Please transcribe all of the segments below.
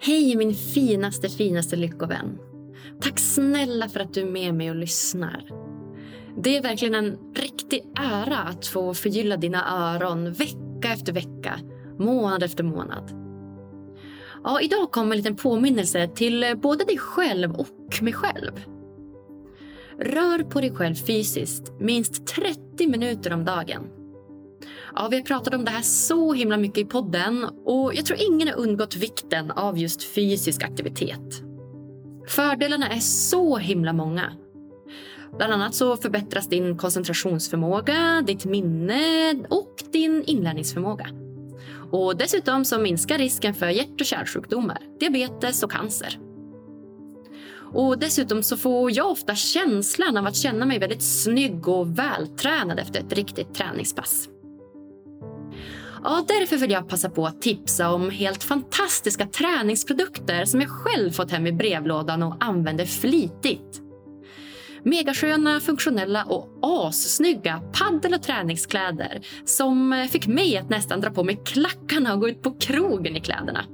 Hej min finaste, finaste lyckovän. Tack snälla för att du är med mig och lyssnar. Det är verkligen en riktig ära att få förgylla dina öron vecka efter vecka, månad efter månad. Ja, idag kommer en liten påminnelse till eh, både dig själv och mig själv. Rör på dig själv fysiskt minst 30 minuter om dagen. Ja, vi har pratat om det här så himla mycket i podden och jag tror ingen har undgått vikten av just fysisk aktivitet. Fördelarna är så himla många. Bland annat så förbättras din koncentrationsförmåga, ditt minne och din inlärningsförmåga. Och dessutom så minskar risken för hjärt och kärlsjukdomar, diabetes och cancer. Och dessutom så får jag ofta känslan av att känna mig väldigt snygg och vältränad efter ett riktigt träningspass. Ja, därför vill jag passa på att tipsa om helt fantastiska träningsprodukter som jag själv fått hem i brevlådan och använder flitigt. Megasköna, funktionella och assnygga paddel och träningskläder som fick mig att nästan dra på mig klackarna och gå ut på krogen i kläderna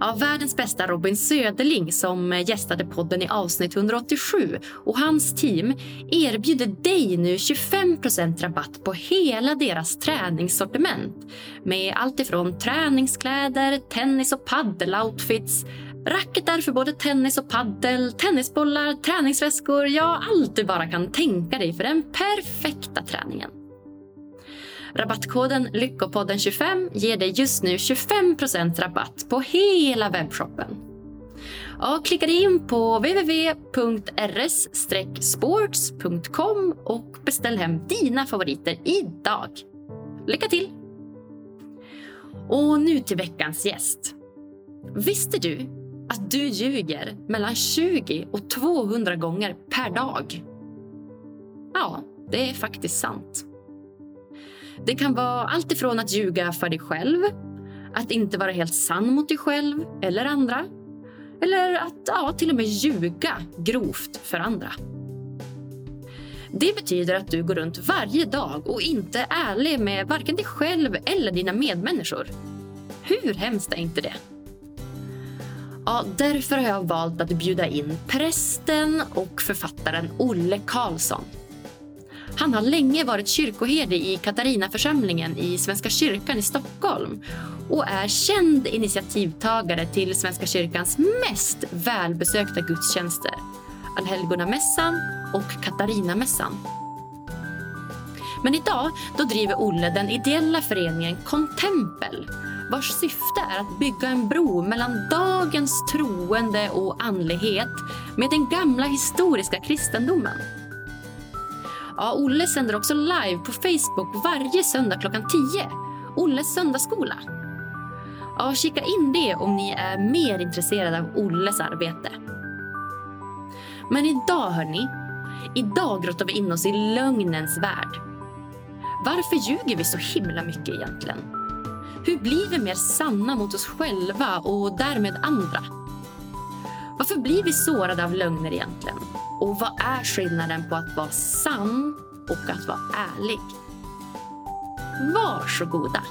av världens bästa Robin Söderling som gästade podden i avsnitt 187 och hans team erbjuder dig nu 25% rabatt på hela deras träningssortiment. Med allt ifrån träningskläder, tennis och paddeloutfits Racketar för både tennis och paddel, tennisbollar, träningsväskor, ja allt du bara kan tänka dig för den perfekta träningen. Rabattkoden Lyckopodden25 ger dig just nu 25% rabatt på hela webbshoppen. Ja, klicka dig in på www.rs-sports.com och beställ hem dina favoriter idag. Lycka till! Och nu till veckans gäst. Visste du att du ljuger mellan 20 och 200 gånger per dag? Ja, det är faktiskt sant. Det kan vara allt ifrån att ljuga för dig själv, att inte vara helt sann mot dig själv eller andra eller att ja, till och med ljuga grovt för andra. Det betyder att du går runt varje dag och inte är ärlig med varken dig själv eller dina medmänniskor. Hur hemskt är inte det? Ja, därför har jag valt att bjuda in prästen och författaren Olle Karlsson han har länge varit kyrkoherde i Katarinaförsamlingen i Svenska kyrkan i Stockholm och är känd initiativtagare till Svenska kyrkans mest välbesökta gudstjänster. Allhelgonamässan och Katarinamässan. Men idag då driver Olle den ideella föreningen Contempel vars syfte är att bygga en bro mellan dagens troende och andlighet med den gamla historiska kristendomen. Ja, Olle sänder också live på Facebook varje söndag klockan 10. Olles söndagsskola. Ja, kika in det om ni är mer intresserade av Olles arbete. Men idag, hörni, idag grottar vi in oss i lögnens värld. Varför ljuger vi så himla mycket egentligen? Hur blir vi mer sanna mot oss själva och därmed andra? Varför blir vi sårade av lögner egentligen? Och vad är skillnaden på att vara sann och att vara ärlig? Varsågoda!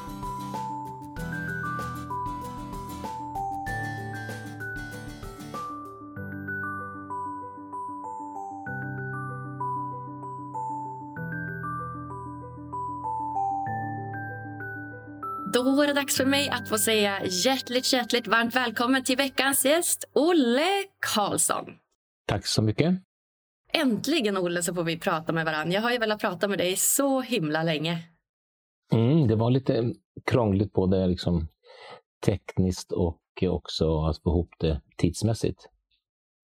Då var det dags för mig att få säga hjärtligt, hjärtligt varmt välkommen till veckans gäst, Olle Karlsson. Tack så mycket. Äntligen, Olle, så får vi prata med varandra. Jag har ju velat prata med dig så himla länge. Mm, det var lite krångligt både liksom tekniskt och också att få ihop det tidsmässigt.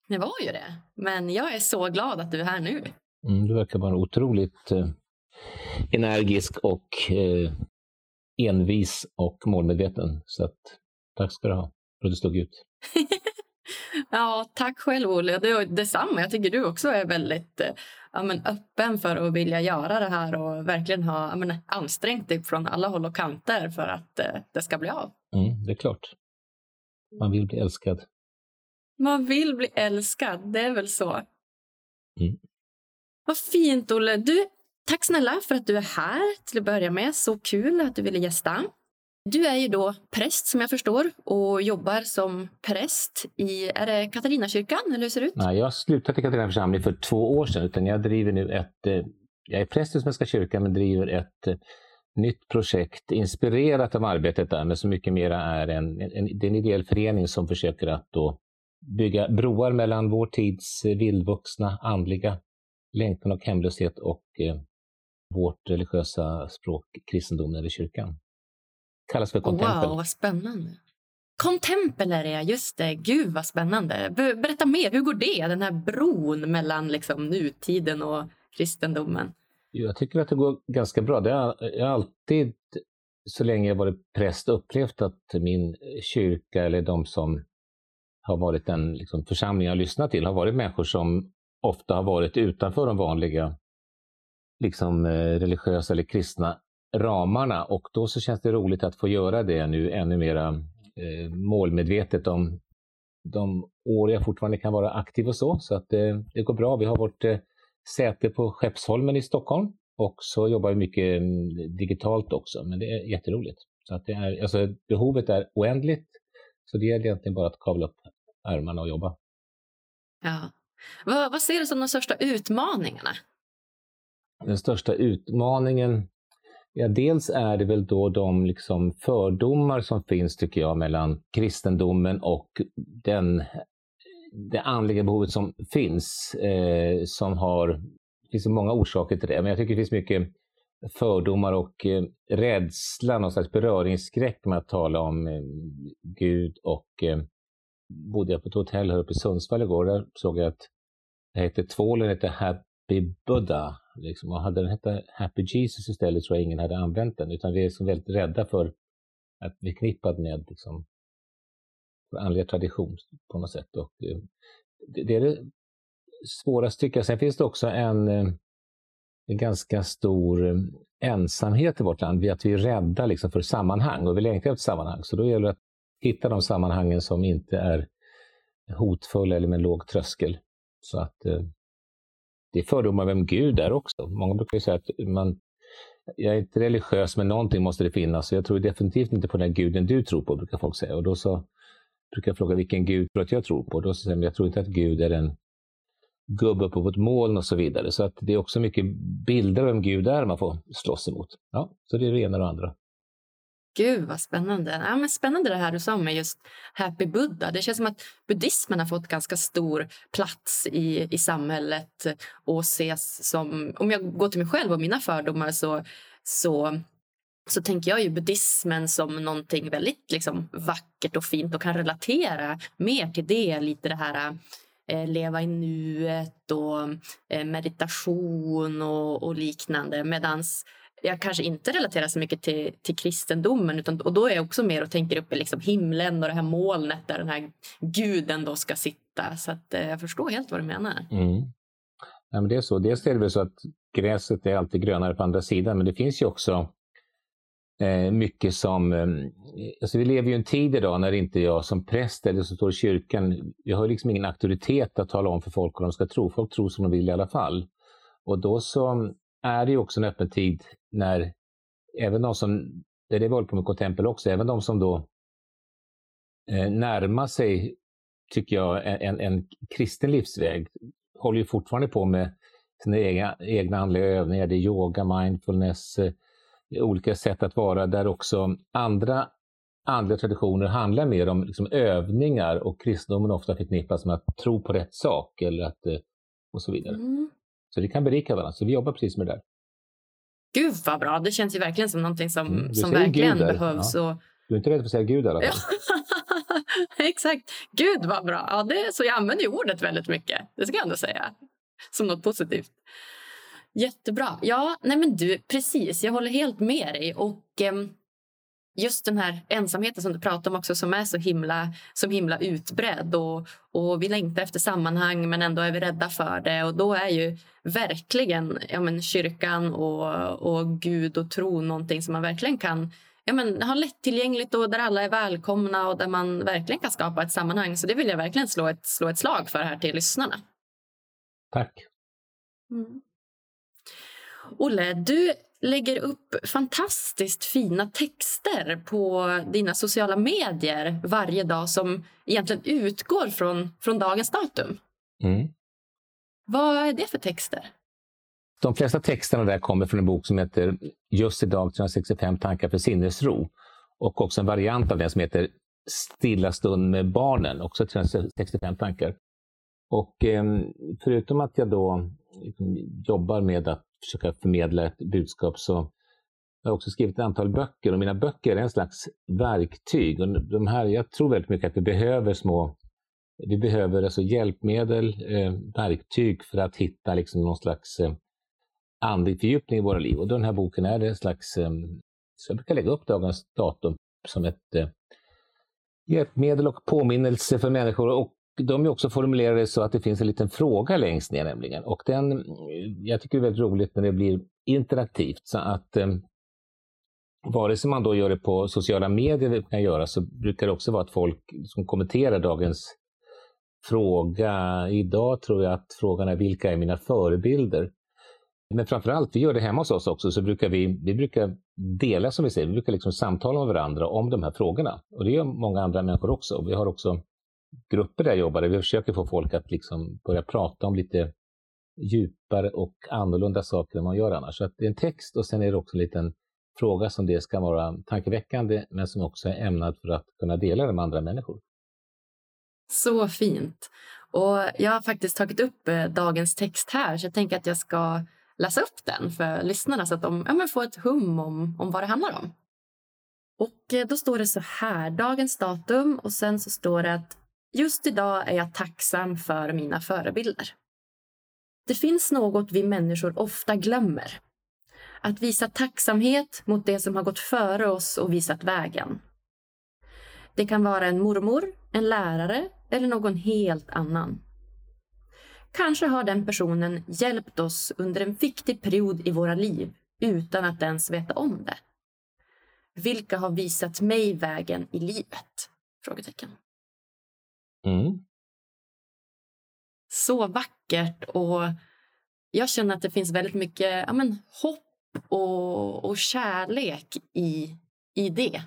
Det var ju det. Men jag är så glad att du är här nu. Mm, du verkar vara otroligt eh, energisk och eh, envis och målmedveten. Så att, tack ska du ha för att du stod ut. Ja, tack själv Olle. Det, detsamma. Jag tycker du också är väldigt eh, ja, men, öppen för att vilja göra det här och verkligen ha ja, men, ansträngt dig från alla håll och kanter för att eh, det ska bli av. Mm, det är klart. Man vill bli älskad. Man vill bli älskad, det är väl så. Mm. Vad fint, Olle. Du, tack snälla för att du är här till att börja med. Så kul att du ville gästa. Du är ju då präst som jag förstår och jobbar som präst i, är det Katarinakyrkan eller hur ser det ut? Nej, jag slutade i Katarina församling för två år sedan utan jag driver nu ett, eh, jag är präst i Svenska kyrkan men driver ett eh, nytt projekt inspirerat av arbetet där men så mycket mera är en, en, det är en ideell förening som försöker att då bygga broar mellan vår tids eh, vildvuxna andliga längtan och hemlöshet och eh, vårt religiösa språk, kristendomen eller kyrkan kallas för kontempel. Wow, vad spännande. Kontempel är det, just det. Gud vad spännande. Berätta mer, hur går det? Den här bron mellan liksom, nutiden och kristendomen. Jag tycker att det går ganska bra. Det har, jag har alltid, så länge jag varit präst, upplevt att min kyrka eller de som har varit den liksom, församling jag lyssnat till har varit människor som ofta har varit utanför de vanliga liksom, eh, religiösa eller kristna ramarna och då så känns det roligt att få göra det nu ännu mera eh, målmedvetet om de år jag fortfarande kan vara aktiv och så. Så att eh, det går bra. Vi har vårt eh, säte på Skeppsholmen i Stockholm och så jobbar vi mycket mm, digitalt också, men det är jätteroligt. Så att det är, alltså, behovet är oändligt, så det gäller egentligen bara att kavla upp ärmarna och jobba. Ja. Vad, vad ser du som de största utmaningarna? Den största utmaningen, ja dels är det väl då de liksom fördomar som finns tycker jag mellan kristendomen och den, det andliga behovet som finns. Eh, som har, det finns många orsaker till det, men jag tycker det finns mycket fördomar och eh, rädsla, någon slags beröringsskräck med att tala om eh, Gud och eh, bodde jag på ett hotell här uppe i Sundsvall igår. Där såg jag att det hette tvålen hette Happy Buddha. Liksom. Och hade den hette Happy Jesus istället tror jag ingen hade använt den. Utan vi är liksom väldigt rädda för att bli förknippad med liksom, andliga tradition på något sätt. Och, eh, det, det är det svåraste tycker jag. Sen finns det också en, eh, en ganska stor eh, ensamhet i vårt land. Att vi är rädda liksom, för sammanhang och vi längtar efter sammanhang. Så då gäller det att hitta de sammanhangen som inte är hotfulla eller med låg tröskel. Så att eh, det är fördomar vem Gud är också. Många brukar säga att man, jag är inte religiös, men någonting måste det finnas. Så jag tror definitivt inte på den guden du tror på, brukar folk säga. Och då så brukar jag fråga vilken gud tror att jag tror på? Då säger de, jag tror inte att Gud är en gubbe uppe på ett moln och så vidare. Så att det är också mycket bilder av vem Gud är man får slåss emot. Ja, så det är det ena och det andra. Gud, vad spännande. Ja, men spännande det här du sa med just Happy Buddha. Det känns som att buddhismen har fått ganska stor plats i, i samhället och ses som... Om jag går till mig själv och mina fördomar så, så, så tänker jag ju buddhismen som någonting väldigt liksom, vackert och fint och kan relatera mer till det. Lite det här eh, leva i nuet och eh, meditation och, och liknande. Medans jag kanske inte relaterar så mycket till, till kristendomen. Utan, och då är jag också mer och tänker upp i liksom himlen och det här molnet där den här guden då ska sitta. Så att, eh, jag förstår helt vad du menar. Mm. Ja, men det är så. Dels är det väl så att gräset är alltid grönare på andra sidan, men det finns ju också eh, mycket som... Eh, alltså vi lever ju i en tid idag när inte jag som präst eller som står i kyrkan, jag har liksom ingen auktoritet att tala om för folk vad de ska tro. Folk tror som de vill i alla fall. Och då så är det ju också en öppen tid när även de som, det är det vi håller på med Contempel också, även de som då eh, närmar sig, tycker jag, en, en kristen livsväg, håller ju fortfarande på med sina egna, egna andliga övningar. Det är yoga, mindfulness, eh, olika sätt att vara där också andra andliga traditioner handlar mer om liksom övningar och kristendomen ofta förknippas med att tro på rätt sak eller att, eh, och så vidare. Mm. Så det kan berika varandra. Så vi jobbar precis med det där. Gud vad bra. Det känns ju verkligen som någonting som, mm, som verkligen behövs. Ja. Och... Du är inte rädd för att säga Gud i alla fall? Exakt. Gud vad bra. Ja, det, så jag använder ju ordet väldigt mycket. Det ska jag ändå säga. Som något positivt. Jättebra. Ja, nej men du, precis. Jag håller helt med dig. Och... Um, just den här ensamheten som du pratar om också som är så himla, så himla utbredd. Och, och vi längtar efter sammanhang men ändå är vi rädda för det. Och då är ju verkligen ja, men, kyrkan och, och Gud och tro någonting som man verkligen kan ja, men, ha lättillgängligt och där alla är välkomna och där man verkligen kan skapa ett sammanhang. Så det vill jag verkligen slå ett, slå ett slag för här till lyssnarna. Tack. Mm. Olle, du lägger upp fantastiskt fina texter på dina sociala medier varje dag som egentligen utgår från, från dagens datum. Mm. Vad är det för texter? De flesta texterna där kommer från en bok som heter Just idag 365 tankar för sinnesro och också en variant av den som heter Stilla stund med barnen, också 365 tankar. Och eh, förutom att jag då liksom jobbar med att försöka förmedla ett budskap så har jag också skrivit ett antal böcker och mina böcker är en slags verktyg. Och de här, jag tror väldigt mycket att vi behöver små vi behöver alltså hjälpmedel, eh, verktyg för att hitta liksom någon slags eh, andlig fördjupning i våra liv. Och den här boken är en slags, eh, så jag brukar lägga upp dagens datum som ett eh, hjälpmedel och påminnelse för människor. Och de är också formulerade så att det finns en liten fråga längst ner nämligen. Och den, jag tycker det är väldigt roligt när det blir interaktivt så att eh, vare sig man då gör det på sociala medier kan göra så brukar det också vara att folk som kommenterar dagens fråga. Idag tror jag att frågan är vilka är mina förebilder? Men framförallt, vi gör det hemma hos oss också, så brukar vi, vi brukar dela som vi säger, vi brukar liksom samtala med varandra om de här frågorna. Och det gör många andra människor också. Vi har också grupper där jag jobbar, där vi försöker få folk att liksom börja prata om lite djupare och annorlunda saker än man gör annars. Så det är en text och sen är det också en liten fråga som det ska vara tankeväckande, men som också är ämnad för att kunna dela det med andra människor. Så fint. Och jag har faktiskt tagit upp eh, dagens text här, så jag tänker att jag ska läsa upp den för lyssnarna så att de ja, får ett hum om, om vad det handlar om. Och eh, då står det så här, dagens datum och sen så står det att just idag är jag tacksam för mina förebilder. Det finns något vi människor ofta glömmer. Att visa tacksamhet mot det som har gått före oss och visat vägen. Det kan vara en mormor, en lärare eller någon helt annan. Kanske har den personen hjälpt oss under en viktig period i våra liv utan att ens veta om det. Vilka har visat mig vägen i livet? Frågetecken. Mm. Så vackert och jag känner att det finns väldigt mycket ja, men, hopp och, och kärlek i, i det.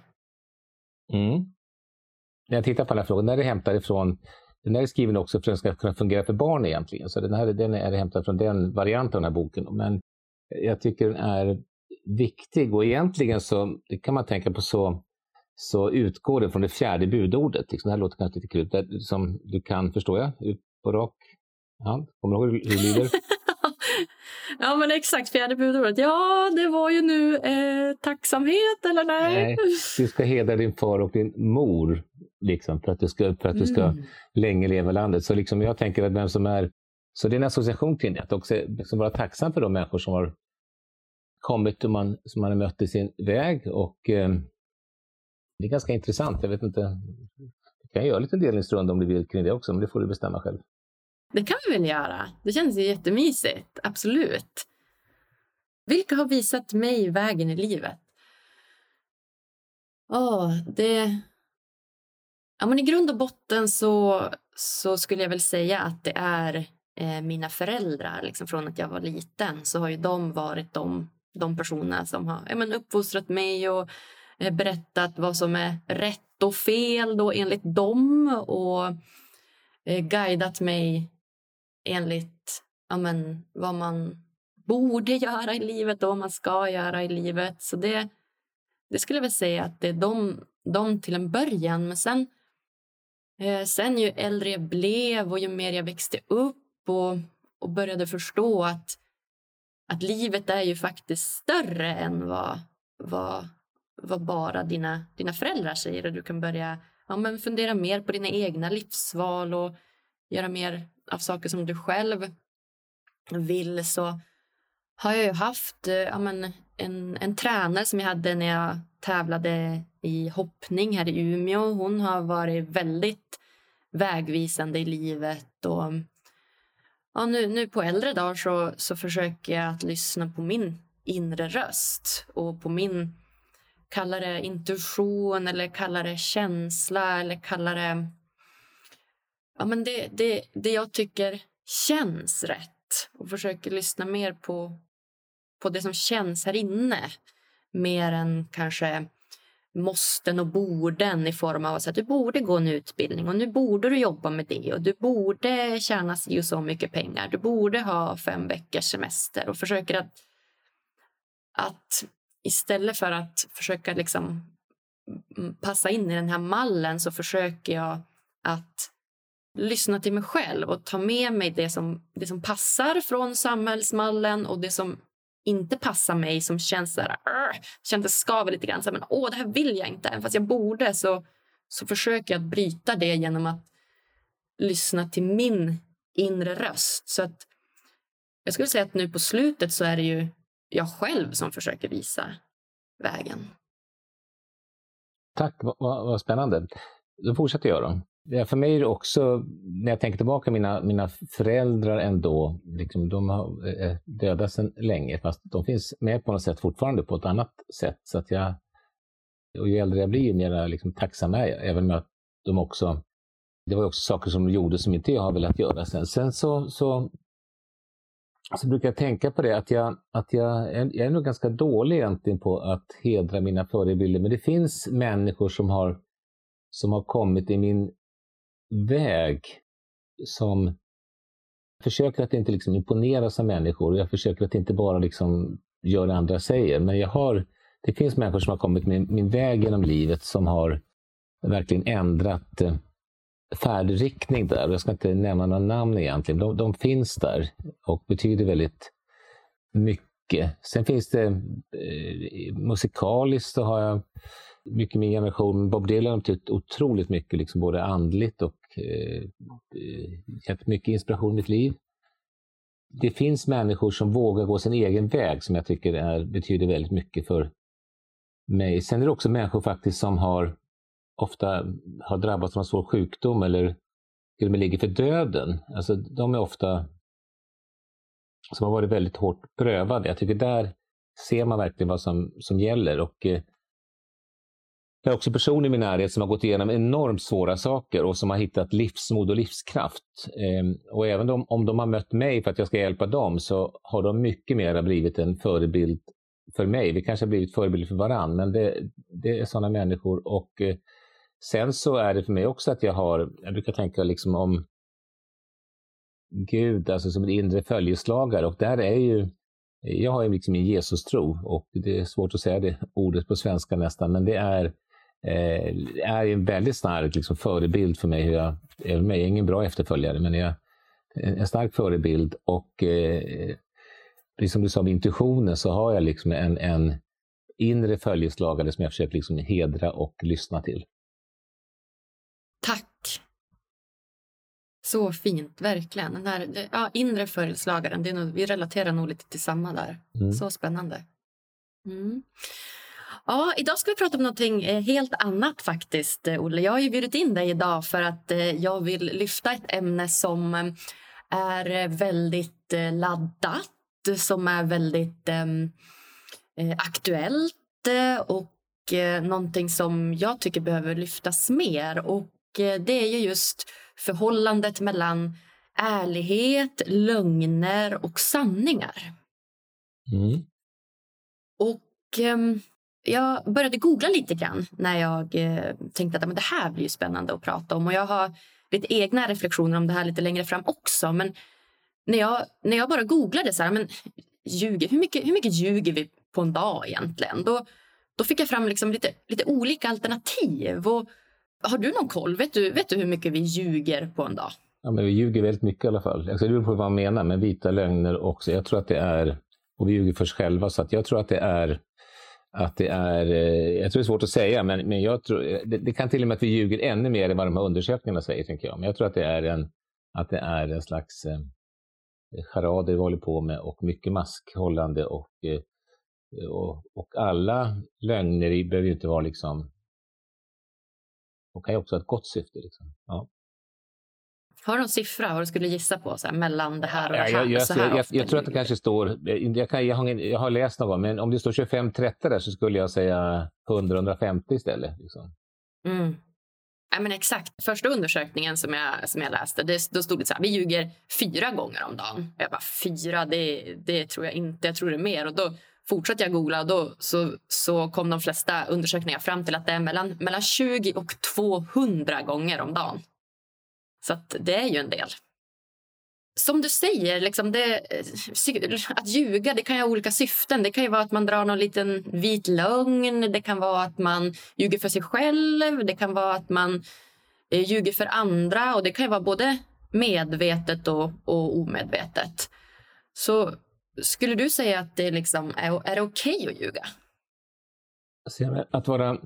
Mm. När jag tittar på den här frågan, den är hämtad ifrån den här är skriven också för att den ska kunna fungera för barn egentligen. Så den här den är hämtad från den varianten av den här boken. Men jag tycker den är viktig och egentligen så det kan man tänka på så, så utgår det från det fjärde budordet. Liksom, det här låter kanske lite kul, som du kan, förstår jag, ut på rak hand. Kommer du ihåg hur det lyder? ja, men exakt. Fjärde budordet. Ja, det var ju nu eh, tacksamhet, eller nej? nej? Du ska hedra din far och din mor liksom, för att du ska, för att du ska mm. länge leva landet. Så liksom, jag tänker att vem som är... Så det är en association till det, att också liksom vara tacksam för de människor som har kommit och man, som man har mött i sin väg. Och eh, det är ganska intressant. Jag vet inte, Vi kan göra en liten delningsrunda om du vill kring det också, men det får du bestämma själv. Det kan vi väl göra. Det känns ju jättemysigt. Absolut. Vilka har visat mig vägen i livet? Oh, det... Ja, men I grund och botten så, så skulle jag väl säga att det är eh, mina föräldrar. Liksom från att jag var liten så har ju de varit de, de personer som har ja, men uppfostrat mig och Eh, berättat vad som är rätt och fel då enligt dem och eh, guidat mig enligt ja, men, vad man borde göra i livet och vad man ska göra i livet. Så det, det skulle jag väl säga att det är de, de till en början. Men sen, eh, sen ju äldre jag blev och ju mer jag växte upp och, och började förstå att, att livet är ju faktiskt större än vad, vad, vad bara dina, dina föräldrar säger. Och du kan börja ja, men fundera mer på dina egna livsval och göra mer av saker som du själv vill så har jag ju haft ja, men en, en tränare som jag hade när jag tävlade i hoppning här i Umeå. Hon har varit väldigt vägvisande i livet. Och, ja, nu, nu på äldre dagar så, så försöker jag att lyssna på min inre röst och på min, kalla det intuition eller kalla det känsla eller kalla det ja, men det, det, det jag tycker känns rätt och försöker lyssna mer på, på det som känns här inne mer än kanske måsten och borden i form av att du borde gå en utbildning och nu borde du jobba med det och du borde tjäna si och så mycket pengar. Du borde ha fem veckors semester och försöker att, att istället för att försöka liksom passa in i den här mallen så försöker jag att lyssna till mig själv och ta med mig det som, det som passar från samhällsmallen och det som inte passar mig, som känns så här, känns skaver lite grann. Så här, men åh, det här vill jag inte. Även fast jag borde så, så försöker jag att bryta det genom att lyssna till min inre röst. Så att jag skulle säga att nu på slutet så är det ju jag själv som försöker visa vägen. Tack, vad, vad spännande. Då fortsätter jag då. Ja, för mig är det också, när jag tänker tillbaka, mina, mina föräldrar ändå, liksom, de har eh, eh döda sedan länge, fast de finns med på något sätt fortfarande på ett annat sätt. Så att jag, och ju äldre jag blir, ju mer liksom, tacksam är jag, även med att de också, det var också saker som de gjorde som inte jag har velat göra sen. Sen så, så, så brukar jag tänka på det, att jag, att jag, jag är nog ganska dålig egentligen på att hedra mina förebilder, men det finns människor som har som har kommit i min väg som försöker att inte liksom imponeras av människor. Jag försöker att inte bara liksom göra det andra säger. Men jag har, det finns människor som har kommit min, min väg genom livet som har verkligen ändrat eh, färdriktning där. Jag ska inte nämna några namn egentligen. De, de finns där och betyder väldigt mycket. Sen finns det eh, musikaliskt så har jag mycket min generation. Bob Dylan har betytt otroligt mycket, liksom både andligt och eh, gett mycket inspiration i mitt liv. Det finns människor som vågar gå sin egen väg som jag tycker är, betyder väldigt mycket för mig. Sen är det också människor faktiskt som har ofta har drabbats av en svår sjukdom eller till och med ligger för döden. Alltså, de är ofta som har varit väldigt hårt prövade. Jag tycker där ser man verkligen vad som, som gäller. Och eh, jag har också personer i min närhet som har gått igenom enormt svåra saker och som har hittat livsmod och livskraft. Eh, och även om, om de har mött mig för att jag ska hjälpa dem så har de mycket mer blivit en förebild för mig. Vi kanske har blivit förebilder för varandra, men det, det är sådana människor. Och eh, sen så är det för mig också att jag har, jag brukar tänka liksom om Gud, alltså som en inre följeslagare och där är ju jag har ju liksom en Jesus-tro och det är svårt att säga det ordet på svenska nästan, men det är eh, är en väldigt stark liksom, förebild för mig. Hur jag, jag är ingen bra efterföljare, men jag en stark förebild och eh, precis som du sa med intuitionen så har jag liksom en, en inre följeslagare som jag försöker liksom hedra och lyssna till. Tack! Så fint, verkligen. Den här ja, inre följeslagaren, det är nog, vi relaterar nog lite till samma där. Mm. Så spännande. Mm. Ja, idag ska vi prata om någonting eh, helt annat faktiskt, eh, Olle. Jag har ju bjudit in dig idag för att eh, jag vill lyfta ett ämne som är väldigt laddat, som är väldigt ehm, eh, aktuellt och någonting som jag tycker behöver lyftas mer. Och det är ju just förhållandet mellan ärlighet, lögner och sanningar. Mm. Och ehm, jag började googla lite grann när jag eh, tänkte att men det här blir spännande att prata om. Och Jag har lite egna reflektioner om det här lite längre fram också. Men när jag, när jag bara googlade så här, men ljuger, hur, mycket, hur mycket ljuger vi på en dag egentligen? Då, då fick jag fram liksom lite, lite olika alternativ. Och har du någon koll? Vet du, vet du hur mycket vi ljuger på en dag? Ja, men vi ljuger väldigt mycket i alla fall. Alltså, det beror på vad man menar med vita lögner också. Jag tror att det är, och vi ljuger för oss själva, så att jag tror att det är att det är, eh, jag tror det är svårt att säga, men, men jag tror, eh, det, det, kan till och med att vi ljuger ännu mer än vad de här undersökningarna säger, tänker jag. Men jag tror att det är en, att det är en slags eh, charader vi håller på med och mycket maskhållande och, eh, och, och alla lögner behöver ju inte vara liksom, de kan ju också ha ett gott syfte. Liksom. Ja. Har du någon siffra vad du skulle gissa på så här, mellan det här och det här? Jag, jag, här jag, jag tror att det kanske står, jag, kan, jag, har, jag har läst någon gång, men om det står 25-30 där så skulle jag säga 100-150 istället. Liksom. Mm. Ja, men exakt. Första undersökningen som jag, som jag läste, det, då stod det så här, vi ljuger fyra gånger om dagen. Jag bara, fyra, det, det tror jag inte, jag tror det är mer. Och då fortsatte jag googla och då så, så kom de flesta undersökningar fram till att det är mellan, mellan 20 och 200 gånger om dagen. Så det är ju en del. Som du säger, liksom det, eh, att ljuga det kan ju ha olika syften. Det kan ju vara att man drar någon liten vit lögn. Det kan vara att man ljuger för sig själv. Det kan vara att man eh, ljuger för andra. Och Det kan ju vara både medvetet och, och omedvetet. Så skulle du säga att det liksom är, är det okej okay att ljuga? Att vara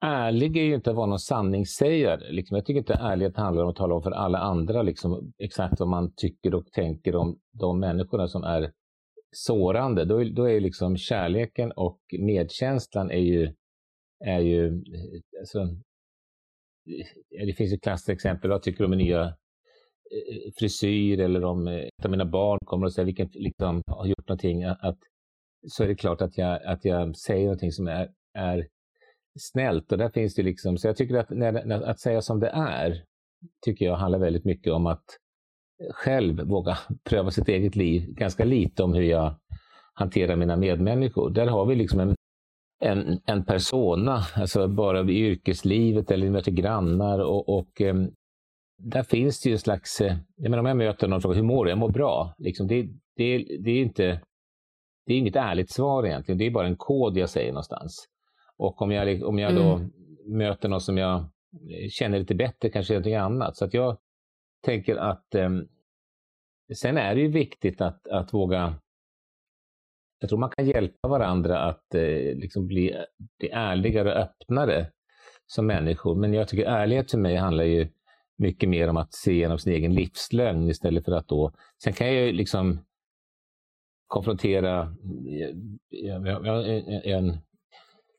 ärlig är ju inte att vara någon sanningssägare. Liksom, jag tycker inte ärlighet handlar om att tala om för alla andra liksom, exakt vad man tycker och tänker om de människorna som är sårande. Då, då är liksom kärleken och medkänslan är ju, är ju alltså, det finns ju klassiska exempel. Vad tycker du om den nya Eh, frisyr eller om eh, ett av mina barn kommer och säger vilken liksom, har gjort någonting, att, så är det klart att jag, att jag säger någonting som är, är snällt. Och där finns det liksom, så jag tycker att, när, när, att säga som det är, tycker jag handlar väldigt mycket om att själv våga pröva sitt eget liv, ganska lite om hur jag hanterar mina medmänniskor. Där har vi liksom en, en, en persona, alltså bara i yrkeslivet eller möter grannar och, och um, där finns det ju en slags, eh, jag menar om jag möter någon och frågar hur mår du? Jag mår bra. Liksom det, det, det är inte, det är inget ärligt svar egentligen, det är bara en kod jag säger någonstans. Och om jag, om jag då mm. möter någon som jag eh, känner lite bättre, kanske någonting annat. Så att jag tänker att eh, sen är det ju viktigt att, att våga jag tror man kan hjälpa varandra att eh, liksom bli, bli ärligare och öppnare som människor. Men jag tycker ärlighet för mig handlar ju mycket mer om att se genom sin egen livslögn istället för att då... Sen kan jag ju liksom konfrontera... En,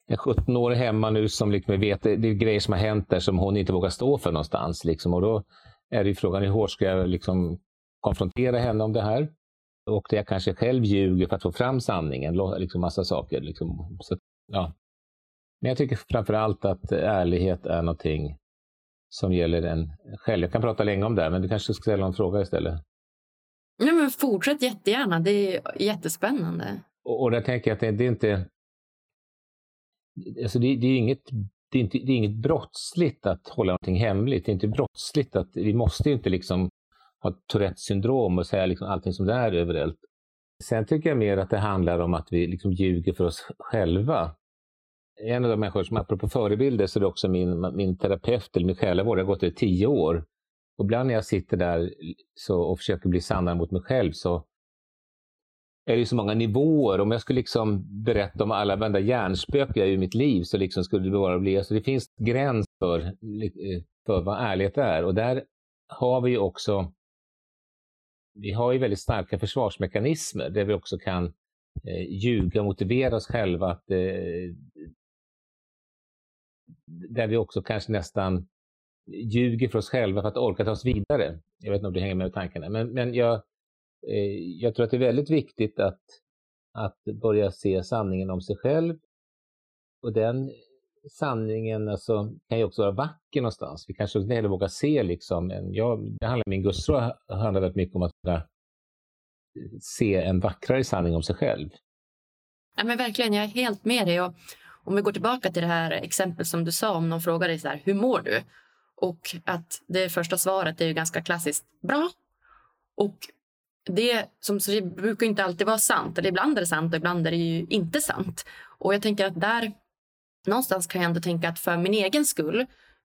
en 17-årig hemma nu som liksom vet det är grejer som har hänt där som hon inte vågar stå för någonstans. Liksom. Och då är det frågan hur hårt ska jag liksom konfrontera henne om det här? Och det jag kanske själv ljuger för att få fram sanningen, liksom massa saker. Liksom. Så, ja. Men jag tycker framför allt att ärlighet är någonting som gäller en själv. Jag kan prata länge om det, men du kanske ska ställa en fråga istället? Nej, men fortsätt jättegärna, det är jättespännande. Och, och där tänker jag att det, det är inte alltså det, det, är inget, det, är inte, det är inget brottsligt att hålla någonting hemligt. Det är inte brottsligt att, vi måste inte liksom ha Tourettes syndrom och säga liksom allting som det är överallt. Sen tycker jag mer att det handlar om att vi liksom ljuger för oss själva. En av de människor som, apropå förebilder, så är det också min, min terapeut eller min själavård. Jag har gått i tio år. Och ibland när jag sitter där så, och försöker bli sannare mot mig själv så är det så många nivåer. Om jag skulle liksom berätta om alla varenda hjärnspöken i mitt liv så liksom skulle det bara bli... Alltså det finns gräns för, eh, för vad ärlighet är. Och där har vi också... Vi har ju väldigt starka försvarsmekanismer där vi också kan eh, ljuga och motivera oss själva att... Eh, där vi också kanske nästan ljuger för oss själva för att orka ta oss vidare. Jag vet inte om du hänger med i tankarna, men, men jag, Eh, jag tror att det är väldigt viktigt att, att börja se sanningen om sig själv. Och den sanningen alltså, kan ju också vara vacker någonstans. Vi kanske inte heller vågar se liksom, en, jag, det handlar, min gudstro handlar väldigt mycket om att kunna se en vackrare sanning om sig själv. Ja, men verkligen, jag är helt med dig. Och om vi går tillbaka till det här exempel som du sa om någon frågar dig så här, hur mår du? Och att det första svaret är ju ganska klassiskt, bra. Och det som så brukar inte alltid vara sant. Eller ibland är det sant och ibland är det ju inte sant. Och jag tänker att där någonstans kan jag ändå tänka att för min egen skull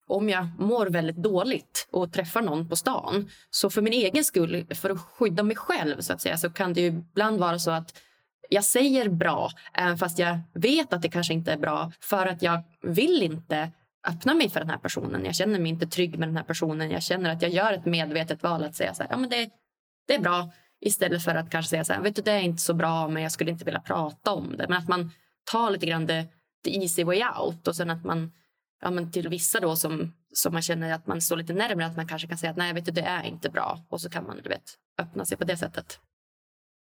om jag mår väldigt dåligt och träffar någon på stan så för min egen skull, för att skydda mig själv så att säga, så kan det ju ibland vara så att jag säger bra, även fast jag vet att det kanske inte är bra för att jag vill inte öppna mig för den här personen. Jag känner mig inte trygg med den här personen. Jag känner att jag gör ett medvetet val att säga så här, ja men det, det är bra. Istället för att kanske säga så här, vet du, det är inte så bra men jag skulle inte vilja prata om det. Men att man tar lite grann the, the easy way out och sen att man ja, men till vissa då som, som man känner att man står lite närmare att man kanske kan säga att nej, vet du, det är inte bra och så kan man du vet, öppna sig på det sättet.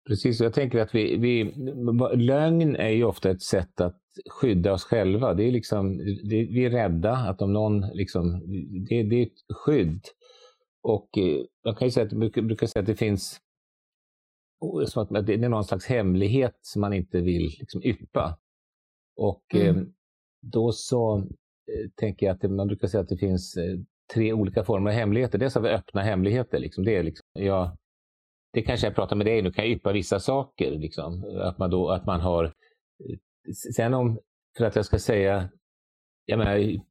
Precis, jag tänker att vi, vi, lögn är ju ofta ett sätt att skydda oss själva. Det är liksom, det, vi är rädda att om någon, liksom, det, det är ett skydd. Och eh, jag kan ju säga att, brukar, brukar säga att det finns som att det är någon slags hemlighet som man inte vill liksom yppa. Och mm. eh, då så eh, tänker jag att man brukar säga att det finns tre olika former av hemligheter. Dels har vi öppna hemligheter. Liksom. Det, är liksom, jag, det kanske jag pratar med dig nu, kan jag yppa vissa saker. Liksom. Att, man då, att man har... Sen om, för att jag ska säga, jag menar, i,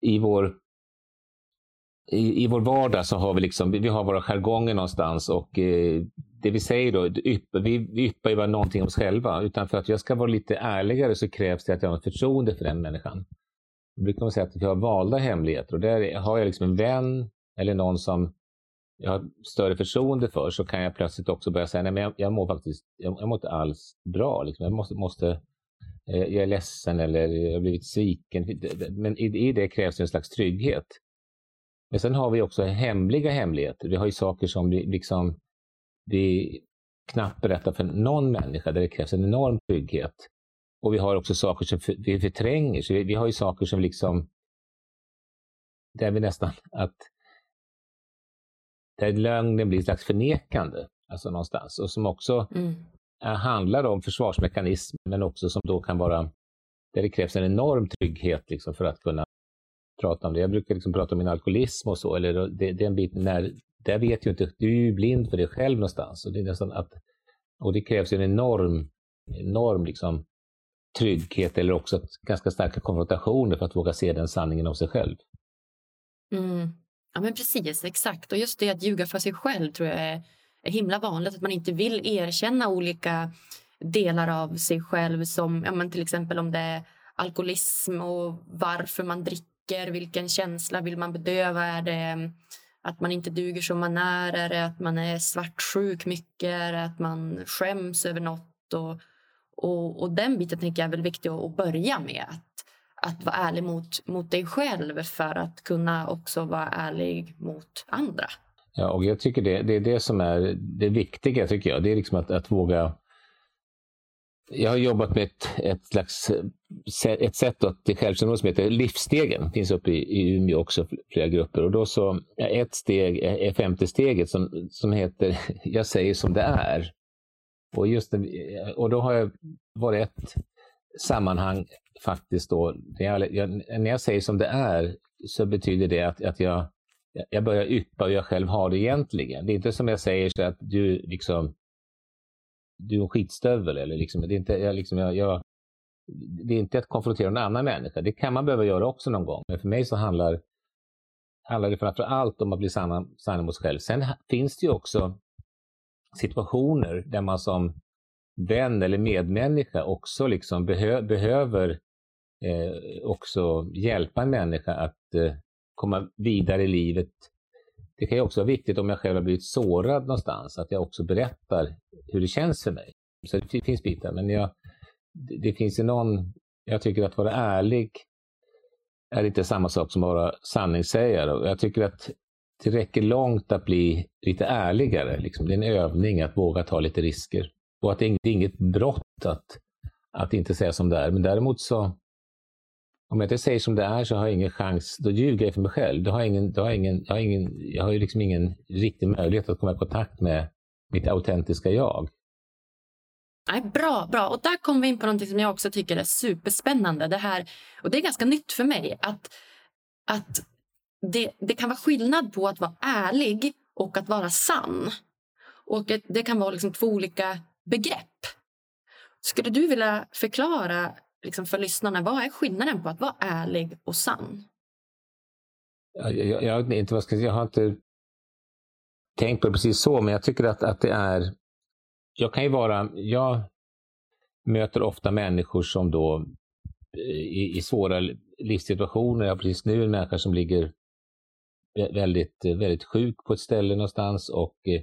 i vår i, i vår vardag så har vi liksom, vi har våra jargonger någonstans och eh, det vi säger då, yppa, vi, vi yppar ju bara någonting om oss själva. Utan för att jag ska vara lite ärligare så krävs det att jag har ett förtroende för den människan. Då brukar man säga att vi har valda hemligheter och där har jag liksom en vän eller någon som jag har större förtroende för så kan jag plötsligt också börja säga, nej men jag, jag mår faktiskt, jag, jag mår inte alls bra. Liksom. Jag måste, måste eh, jag är ledsen eller jag har blivit sviken. Men i, i det krävs en slags trygghet. Men sen har vi också hemliga hemligheter. Vi har ju saker som vi, liksom, vi knappt berättar för någon människa där det krävs en enorm trygghet. Och vi har också saker som vi förtränger. Så vi, vi har ju saker som liksom, där vi nästan, att där lögnen blir ett slags förnekande, alltså någonstans. Och som också mm. handlar om försvarsmekanism, men också som då kan vara, där det krävs en enorm trygghet liksom för att kunna prata om det. Jag brukar liksom prata om min alkoholism och så, eller det, den biten när, där vet ju inte, du är ju blind för dig själv någonstans. Och det, är nästan att, och det krävs en enorm, enorm liksom, trygghet eller också ganska starka konfrontationer för att våga se den sanningen om sig själv. Mm. Ja men precis, exakt. Och just det att ljuga för sig själv tror jag är, är himla vanligt. Att man inte vill erkänna olika delar av sig själv som ja, men till exempel om det är alkoholism och varför man dricker? Vilken känsla vill man bedöva? Är det mm, att man inte duger som man är? Är det att man är svartsjuk mycket? Är det att man skäms över något? Och, och, och den biten tänker jag är väl viktig att börja med. Att, vara ärlig mot, mot dig själv för att kunna också vara ärlig mot andra. Ja, och jag tycker det, det är det som är det viktiga, tycker jag. Det är liksom att, att våga jag har jobbat med ett, ett slags ett sätt till självkännedom som heter Livsstegen. Det finns uppe i, i Umeå också, flera grupper. Och då så, ett steg eh, är femte steget som, som heter Jag säger som det är. Och, just eh, och då har jag varit ett sammanhang faktiskt då, när jag, jag, när jag säger som det är så betyder det att, att jag, jag börjar yppa hur jag själv har det egentligen. Det är inte som jag säger så att du liksom du är en skitstövel. Eller liksom, det, är inte, jag, liksom, jag, jag, det är inte att konfrontera en annan människa. Det kan man behöva göra också någon gång. Men för mig så handlar, handlar det framför allt om att bli sann, sann mot sig själv. Sen finns det ju också situationer där man som vän eller medmänniska också liksom behö, behöver eh, också hjälpa en människa att eh, komma vidare i livet det kan ju också vara viktigt om jag själv har blivit sårad någonstans, att jag också berättar hur det känns för mig. Så det finns bitar, men jag, det finns ju någon, jag tycker att vara ärlig är inte samma sak som att vara sanningssägare. Jag tycker att det räcker långt att bli lite ärligare. Liksom. Det är en övning att våga ta lite risker. Och att det är inget brott att, att inte säga som det är. Men däremot så om jag inte säger som det är så har jag ingen chans, då ljuger jag för mig själv. Då har jag, ingen, då har jag, ingen, jag, har ingen, jag har ju liksom ingen riktig möjlighet att komma i kontakt med mitt autentiska jag. Nej, bra, bra. Och där kommer vi in på något som jag också tycker är superspännande. Det här, och det är ganska nytt för mig. Att, att det, det kan vara skillnad på att vara ärlig och att vara sann. Och det kan vara liksom två olika begrepp. Skulle du vilja förklara liksom för lyssnarna, vad är skillnaden på att vara ärlig och sann? Jag, jag, jag, inte, vad ska jag, jag har inte tänkt på det precis så, men jag tycker att, att det är... Jag kan ju vara... Jag möter ofta människor som då eh, i, i svåra livssituationer, jag har precis nu en människa som ligger väldigt, väldigt sjuk på ett ställe någonstans och eh,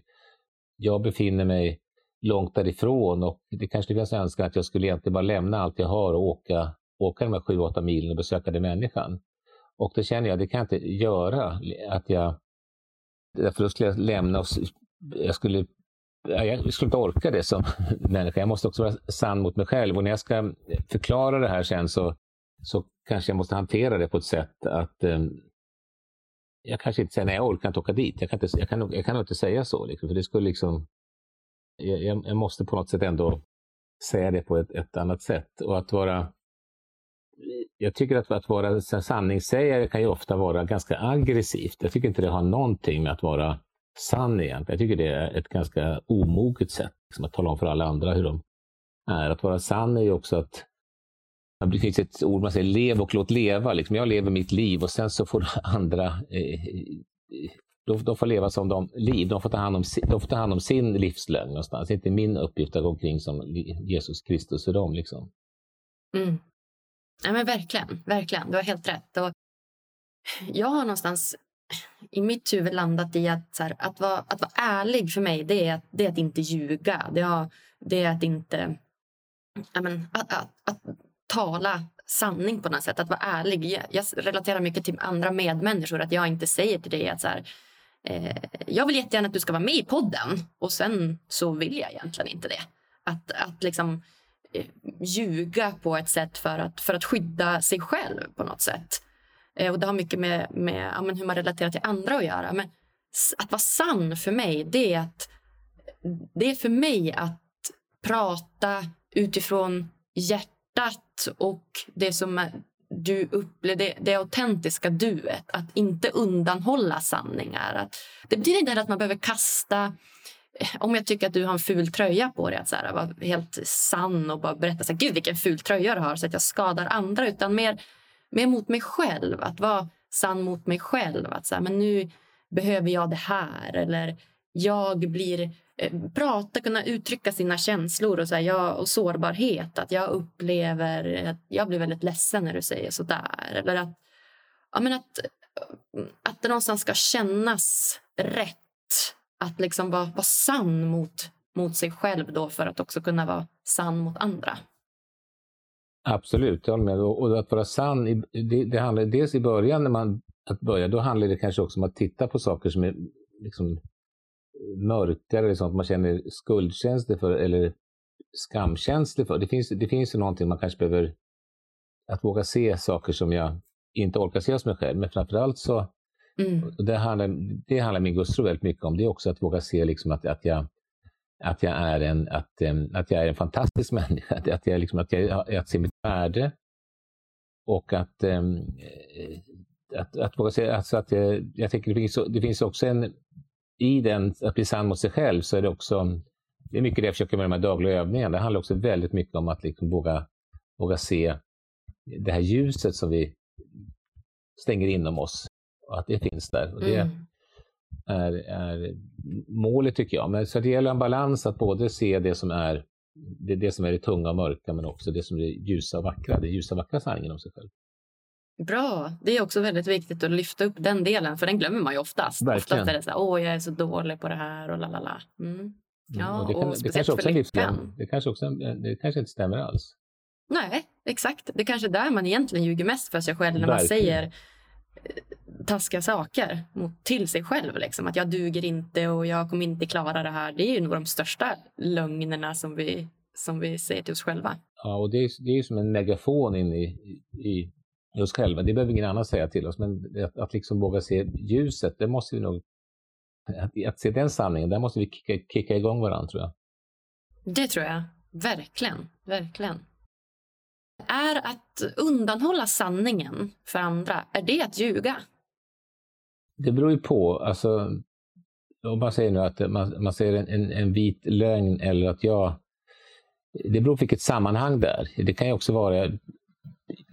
jag befinner mig långt därifrån och det kanske finns önskan att jag skulle egentligen bara lämna allt jag har och åka, åka de här 7-8 milen och besöka den människan. Och då känner jag, det kan jag inte göra. Att jag, därför då skulle jag lämna och jag skulle jag skulle inte orka det som människa. Jag måste också vara sann mot mig själv. Och när jag ska förklara det här sen så, så kanske jag måste hantera det på ett sätt att eh, jag kanske inte säger nej, jag orkar inte åka dit. Jag kan, inte, jag kan, jag kan inte säga så. Liksom, för det skulle liksom, jag, jag, måste på något sätt ändå säga det på ett, ett annat sätt. Och att vara jag tycker att, att vara sanningssägare kan ju ofta vara ganska aggressivt. Jag tycker inte det har någonting med att vara sann egentligen. Jag tycker det är ett ganska omoget sätt liksom, att tala om för alla andra hur de är. Att vara sann är ju också att det finns ett ord man säger, lev och låt leva. Liksom, jag lever mitt liv och sen så får andra eh, eh de, de får leva som de liv. De får ta hand om, de får ta hand om sin livslögn någonstans. Det är inte min uppgift att gå omkring som Jesus Kristus för dem. Liksom. Mm. Ja, men verkligen, verkligen. Du har helt rätt. Och jag har någonstans i mitt huvud landat i att, så här, att, vara, att vara ärlig för mig det är att, det är att inte ljuga. Det, är, det är att inte... Ja, men, att, att, att, tala sanning på något sätt. Att vara ärlig. Jag, jag, relaterar mycket till andra medmänniskor. Att jag inte säger till dig att så här, eh, jag vill jättegärna att du ska vara med i podden och sen så vill jag egentligen inte det. Att, att liksom eh, ljuga på ett sätt för att, för att skydda sig själv på något sätt. Eh, och Det har mycket med, med ja, hur man relaterar till andra att göra. Men att vara sann för mig, det är, att, det är för mig att prata utifrån hjärtat och det som du upplever, det, det autentiska duet. Att inte undanhålla sanningar. Att, det betyder inte att man behöver kasta eh, om jag tycker att du har en ful tröja på dig, att så här, vara helt sann och bara berätta så här, Gud vilken ful tröja du har så att jag skadar andra. Utan mer mer mot mig själv. Att vara sann mot mig själv. Att så men nu behöver jag det här. Eller jag blir... Eh, prata, kunna uttrycka sina känslor och, så här, jag, och sårbarhet. Att jag upplever att jag blir väldigt ledsen när du säger så där. Eller att, ja, men att, eh, att det någonstans ska kännas rätt. Att liksom vara, vara sann mot, mot sig själv då för att också kunna vara sann mot andra. Absolut, jag håller med. Och att vara sann, det, det handlar dels i början när man att börja, då handlar det kanske också om att titta på saker som är liksom mörkare, eller sånt man känner skuldkänslor för eller skamkänslor för. Det finns, det finns ju någonting man kanske behöver, att våga se saker som jag inte orkar se hos mig själv. Men framförallt så, mm. det, handlar, det handlar min gustro väldigt mycket om, det är också att våga se liksom att, att jag att jag är en, att, att jag är en fantastisk människa, att jag, liksom, att jag att ser mitt värde och att, att, att våga säga, alltså att jag, jag tänker det finns, det finns också en, i den, att bli sann mot sig själv, så är det också, det är mycket det jag försöker med de här dagliga övningarna, det handlar också väldigt mycket om att liksom våga, våga se det här ljuset som vi stänger inom oss, och att det finns där. Och det, mm är, är målet tycker jag. Men så det gäller en balans att både se det som är det, det som är det tunga och mörka men också det som är det ljusa och vackra, det ljusa och vackra sanningen om sig själv. Bra. Det är också väldigt viktigt att lyfta upp den delen, för den glömmer man ju oftast. Verkligen. Oftast är det så här, åh, jag är så dålig på det här och lalala. Mm. mm ja, och det, kan, och det kanske också är. Det kanske, också, det kanske inte stämmer alls. Nej, exakt. Det är kanske är där man egentligen ljuger mest för sig själv när Verkligen. man säger taskiga saker mot, till sig själv. Liksom. Att jag duger inte och jag kommer inte klara det här. Det är ju nog de största lögnerna som vi, som vi säger till oss själva. Ja, och det är, det är som en megafon in i, i, i oss själva. Det behöver ingen annan säga till oss, men att, att liksom våga se ljuset, det måste vi nog... Att, att se den sanningen, där måste vi kicka, kicka igång varandra, tror jag. Det tror jag. Verkligen. Verkligen är att undanhålla sanningen för andra, är det att ljuga? Det beror ju på. Alltså, om man säger nu att man, man säger en, en, en, vit lögn eller att jag... Det beror på vilket sammanhang det är. Det kan ju också vara...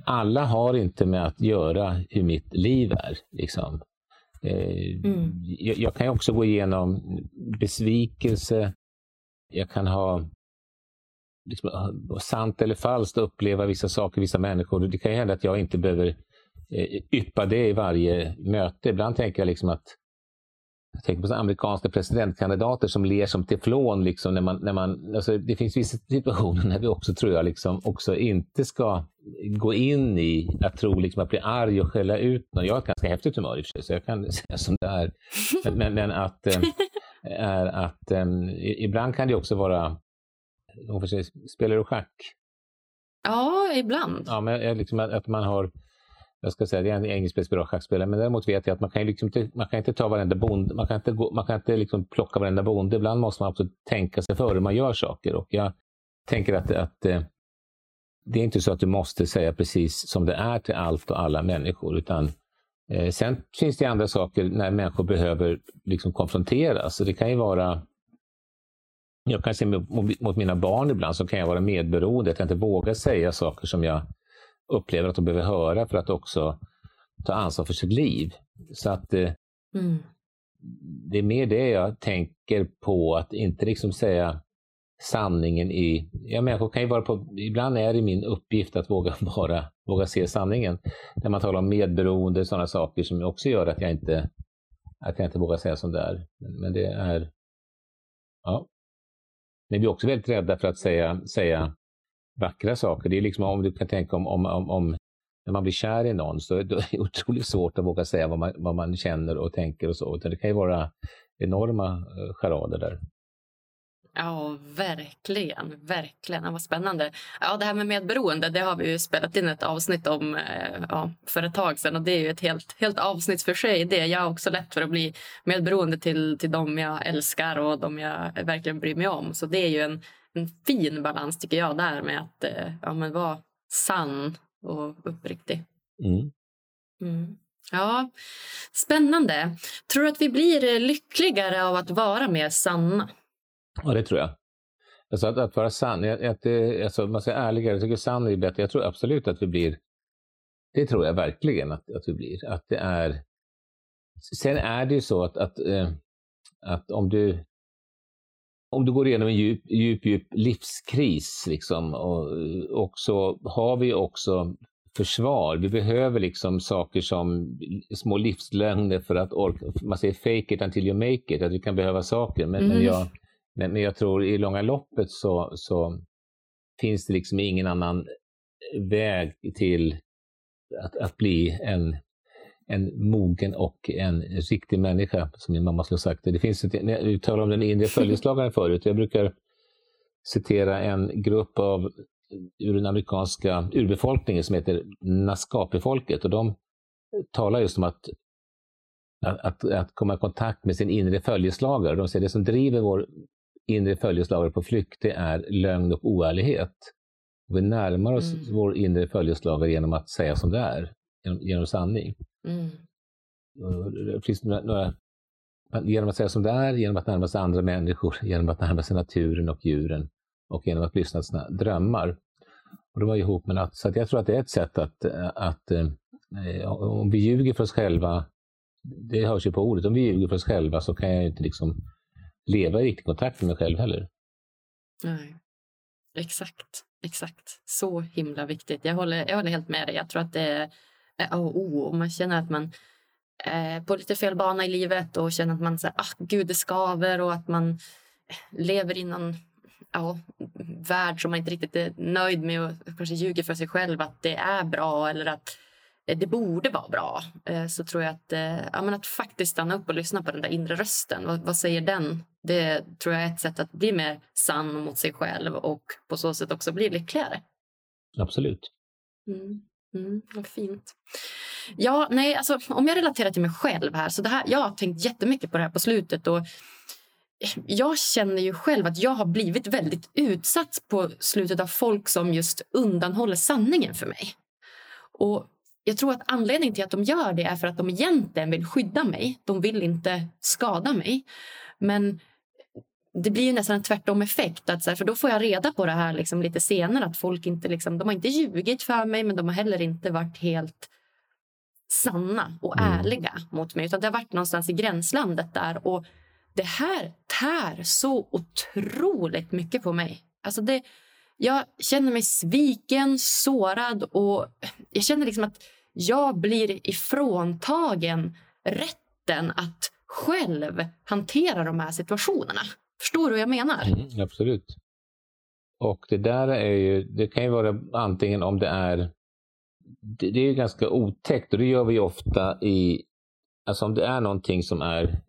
Alla har inte med att göra hur mitt liv är. Liksom. Eh, mm. jag, jag, kan också gå igenom besvikelse. Jag kan ha liksom, sant eller falskt uppleva vissa saker, vissa människor. Det kan hända att jag inte behöver eh, yppa det i varje möte. Ibland tänker jag liksom att jag tänker på amerikanska presidentkandidater som ler som teflon. Liksom när man, när man, alltså det finns vissa situationer när vi också, tror jag, liksom också inte ska gå in i att tro liksom att bli arg och skälla ut någon. Jag har ett ganska häftigt humör i och för sig, så jag kan säga som det är. Men, men, men att, eh, är att um, ibland kan det också vara, spelar du schack? Ja, ibland. Ja, men liksom att man har jag ska säga, det är en engelsk bra schackspelare, men däremot vet jag att man kan, liksom inte, man kan inte ta varenda bonde, man kan inte, gå, man kan inte liksom plocka varenda bonde. Ibland måste man också tänka sig för hur man gör saker. Och jag tänker att, att eh, det är inte så att du måste säga precis som det är till allt och alla människor, utan eh, sen finns det andra saker när människor behöver liksom konfronteras. Så det kan ju vara jag kan se mot, mot mina barn ibland så kan jag vara medberoende, att jag inte vågar säga saker som jag upplever att de behöver höra för att också ta ansvar för sitt liv. Så att eh, mm. det är mer det jag tänker på, att inte liksom säga sanningen i... Ja, människor kan ju vara på... Ibland är det min uppgift att våga bara våga se sanningen. När man talar om medberoende, sådana saker som också gör att jag inte, att jag inte vågar säga som det är. Men det är... Ja. Men vi är också väldigt rädda för att säga, säga vackra saker. Det är liksom om du kan tänka om, om, om, om när man blir kär i någon så är det otroligt svårt att våga säga vad man, vad man känner och tänker och så. Det kan ju vara enorma eh, charader där. Ja, verkligen. Verkligen. Vad spännande. Ja, det här med medberoende det har vi ju spelat in ett avsnitt om eh, ja, för ett tag sedan. Och det är ju ett helt, helt avsnitt för sig. Det. Jag har också lätt för att bli medberoende till, till dem jag älskar och dem jag verkligen bryr mig om. Så det är ju en, en fin balans tycker jag där med att eh, ja, men vara sann och uppriktig. Mm. Mm. Ja, spännande. Tror du att vi blir lyckligare av att vara mer sanna? Ja, det tror jag. Alltså att, att vara sann, att, att, alltså, man säger ärligare, jag tycker sann är bättre. Jag tror absolut att vi blir, det tror jag verkligen att, att vi blir. Att det är, sen är det ju så att, att, eh, att om du om du går igenom en djup, djup, djup livskris, liksom, och, och så har vi också försvar. Vi behöver liksom saker som små livslögner för att orka. Man säger fake it until you make it, att vi kan behöva saker. Men, mm. men, jag, men, men, jag tror i långa loppet så, så finns det liksom ingen annan väg till att, att bli en en mogen och en riktig människa, som min mamma skulle ha sagt. Det finns ett, vi talade om den inre följeslagaren förut. Jag brukar citera en grupp av ur den amerikanska urbefolkningen som heter Naskapi-folket. Och de talar just om att, att, att, komma i kontakt med sin inre följeslagare. De säger att det som driver vår inre följeslagare på flykt, det är lögn och oärlighet. Och vi närmar oss mm. vår inre följeslagare genom att säga som det är, genom, genom sanning. Mm. Det finns några, genom att säga som det är, genom att närma sig andra människor, genom att närma sig naturen och djuren och genom att lyssna till sina drömmar. Och det var ihop med att, så jag tror att det är ett sätt att, att eh, om vi ljuger för oss själva, det hörs ju på ordet, om vi ljuger för oss själva så kan jag inte liksom leva i riktig kontakt med mig själv heller. Nej, exakt, exakt. Så himla viktigt. Jag håller, jag håller helt med dig. Jag tror att det är A och O. Och man känner att man är på lite fel bana i livet och känner att man säger ah, gud det skaver och att man lever i någon ja, värld som man inte riktigt är nöjd med och kanske ljuger för sig själv att det är bra eller att det borde vara bra eh, så tror jag att, eh, ja, men att faktiskt stanna upp och lyssna på den där inre rösten. Vad, vad, säger den? Det tror jag är ett sätt att bli mer sann mot sig själv och på så sätt också bli lyckligare. Absolut. Mm. Mm, vad fint. Ja, nej, alltså, om jag relaterar till mig själv här. så det här, Jag har tänkt jättemycket på det här på slutet. Och jag känner ju själv att jag har blivit väldigt utsatt på slutet av folk som just undanhåller sanningen för mig. Och jag tror att anledningen till att de gör det är för att de egentligen vill skydda mig. De vill inte skada mig. Men det blir ju nästan en tvärtom effekt. Att så här, för då får jag reda på det här liksom lite senare. Att folk inte liksom, de har inte ljugit för mig men de har heller inte varit helt sanna och mm. ärliga mot mig. Utan det har varit någonstans i gränslandet där. Och det här tär så otroligt mycket på mig. Alltså det, jag känner mig sviken, sårad och jag känner liksom att jag blir ifråntagen rätten att själv hantera de här situationerna. Förstår du vad jag menar? Mm, absolut. Och det där är ju, det kan ju vara antingen om det är, det, det är ju ganska otäckt och det gör vi ofta i, alltså om det är någonting som är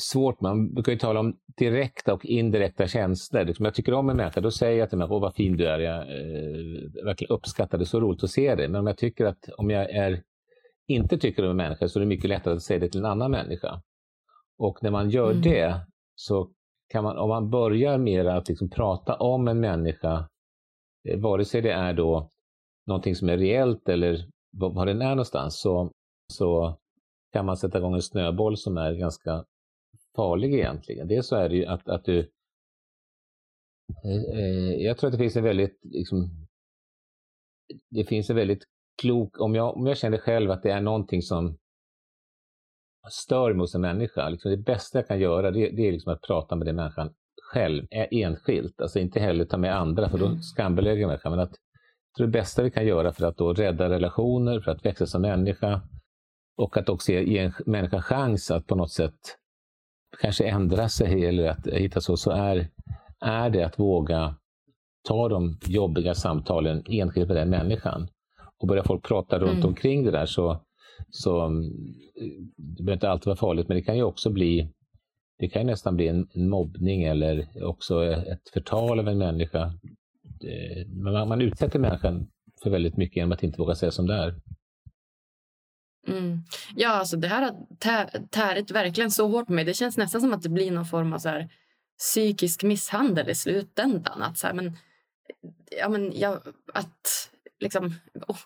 svårt. Man brukar ju tala om direkta och indirekta känslor. Liksom jag tycker om en människa, då säger jag till mig, åh vad fin du är, jag eh, verkligen uppskattar det, så roligt att se dig. Men om jag tycker att, om jag är, inte tycker om en människa så är det mycket lättare att säga det till en annan människa. Och när man gör mm. det, så kan man, om man börjar med att liksom prata om en människa, eh, vare sig det är då någonting som är reellt eller var den är någonstans, så, så kan man sätta igång en snöboll som är ganska farlig egentligen. Dels så är det ju att, att du... Eh, eh jag tror att det finns en väldigt, liksom, det finns en väldigt klok, om jag, om jag känner själv att det är någonting som stör mig hos en människa, liksom det bästa jag kan göra det, det är liksom att prata med den människan själv, enskilt, alltså inte heller ta med andra för då mm. skambelägger jag människan, men att det bästa vi kan göra för att då rädda relationer, för att växa som människa och att också ge en människa chans att på något sätt kanske ändra sig eller att hitta så, så är, är det att våga ta de jobbiga samtalen enskilt med den människan. Och börjar folk prata runt mm. omkring det där så, så mm, det behöver inte alltid vara farligt, men det kan ju också bli det kan nästan bli en, en mobbning eller också ett förtal av en människa. Man, man utsätter människan för väldigt mycket genom att inte våga säga som det är. Mm. Ja, alltså det här har tärit verkligen så hårt på mig. Det känns nästan som att det blir någon form av så här, psykisk misshandel i slutändan. Att så här, men, ja, men jag, att, liksom,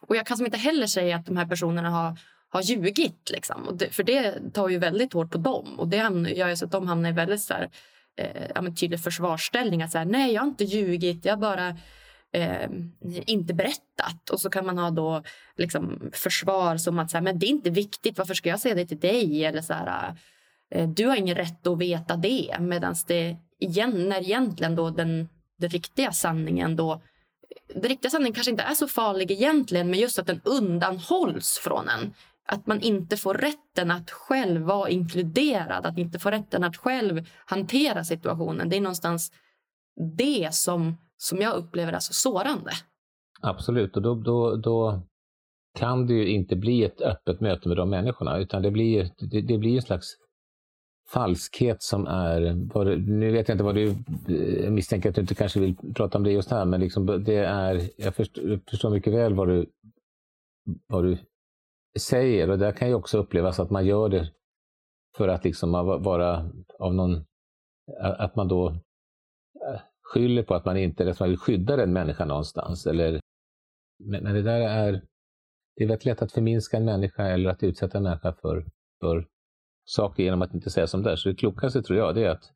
och jag kan som inte heller säga att de här personerna har, har ljugit. Liksom. Och det, för det tar ju väldigt hårt på dem. Och det gör ju så att de hamnar i väldigt så här, eh, ja, men tydlig försvarsställning. Att så här, Nej, jag har inte ljugit. Jag bara eh, inte berättat. Och så kan man ha då liksom försvar som att så här, men det är inte viktigt, varför ska jag säga det till dig? Eller så här, eh, du har ingen rätt att veta det. Medan det igen, när egentligen då den, den riktiga sanningen då den riktiga sanningen kanske inte är så farlig egentligen, men just att den undanhålls från en. Att man inte får rätten att själv vara inkluderad, att inte få rätten att själv hantera situationen. Det är någonstans det som som jag upplever är så sårande. Absolut, och då, då, då kan det ju inte bli ett öppet möte med de människorna, utan det blir, det, det blir en slags falskhet som är... Nu vet jag inte vad du... Jag misstänker att du inte kanske vill prata om det just här, men liksom det är... Jag förstår, jag förstår mycket väl vad du, vad du säger och det kan ju också upplevas att man gör det för att liksom vara av någon... Att man då eh, skyller på att man inte att man vill skydda den människan någonstans. Eller, men, men det där är, det är väldigt lätt att förminska en människa eller att utsätta en människa för, för saker genom att inte säga som det är. Så det klokaste tror jag det är att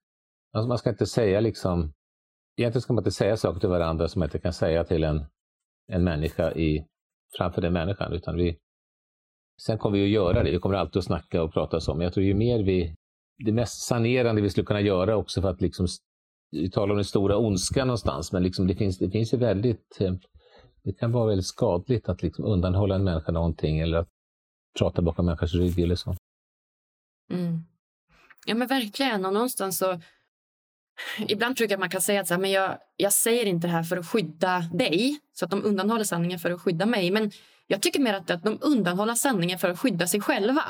alltså man ska inte säga liksom, egentligen ska man inte säga saker till varandra som man inte kan säga till en, en människa i, framför den människan. Utan vi, sen kommer vi att göra det, vi kommer alltid att snacka och prata så, men jag tror ju mer vi, det mest sanerande vi skulle kunna göra också för att liksom vi talar om den stora ondskan någonstans, men liksom det, finns, det finns ju väldigt... Eh, det kan vara väldigt skadligt att liksom undanhålla en människa någonting eller att prata bakom människors rygg eller så. Mm. Ja, men verkligen. Och någonstans så... Ibland tror jag att man kan säga att så här, men jag, jag säger inte det här för att skydda dig, så att de undanhåller sanningen för att skydda mig. Men jag tycker mer att, att de undanhåller sanningen för att skydda sig själva.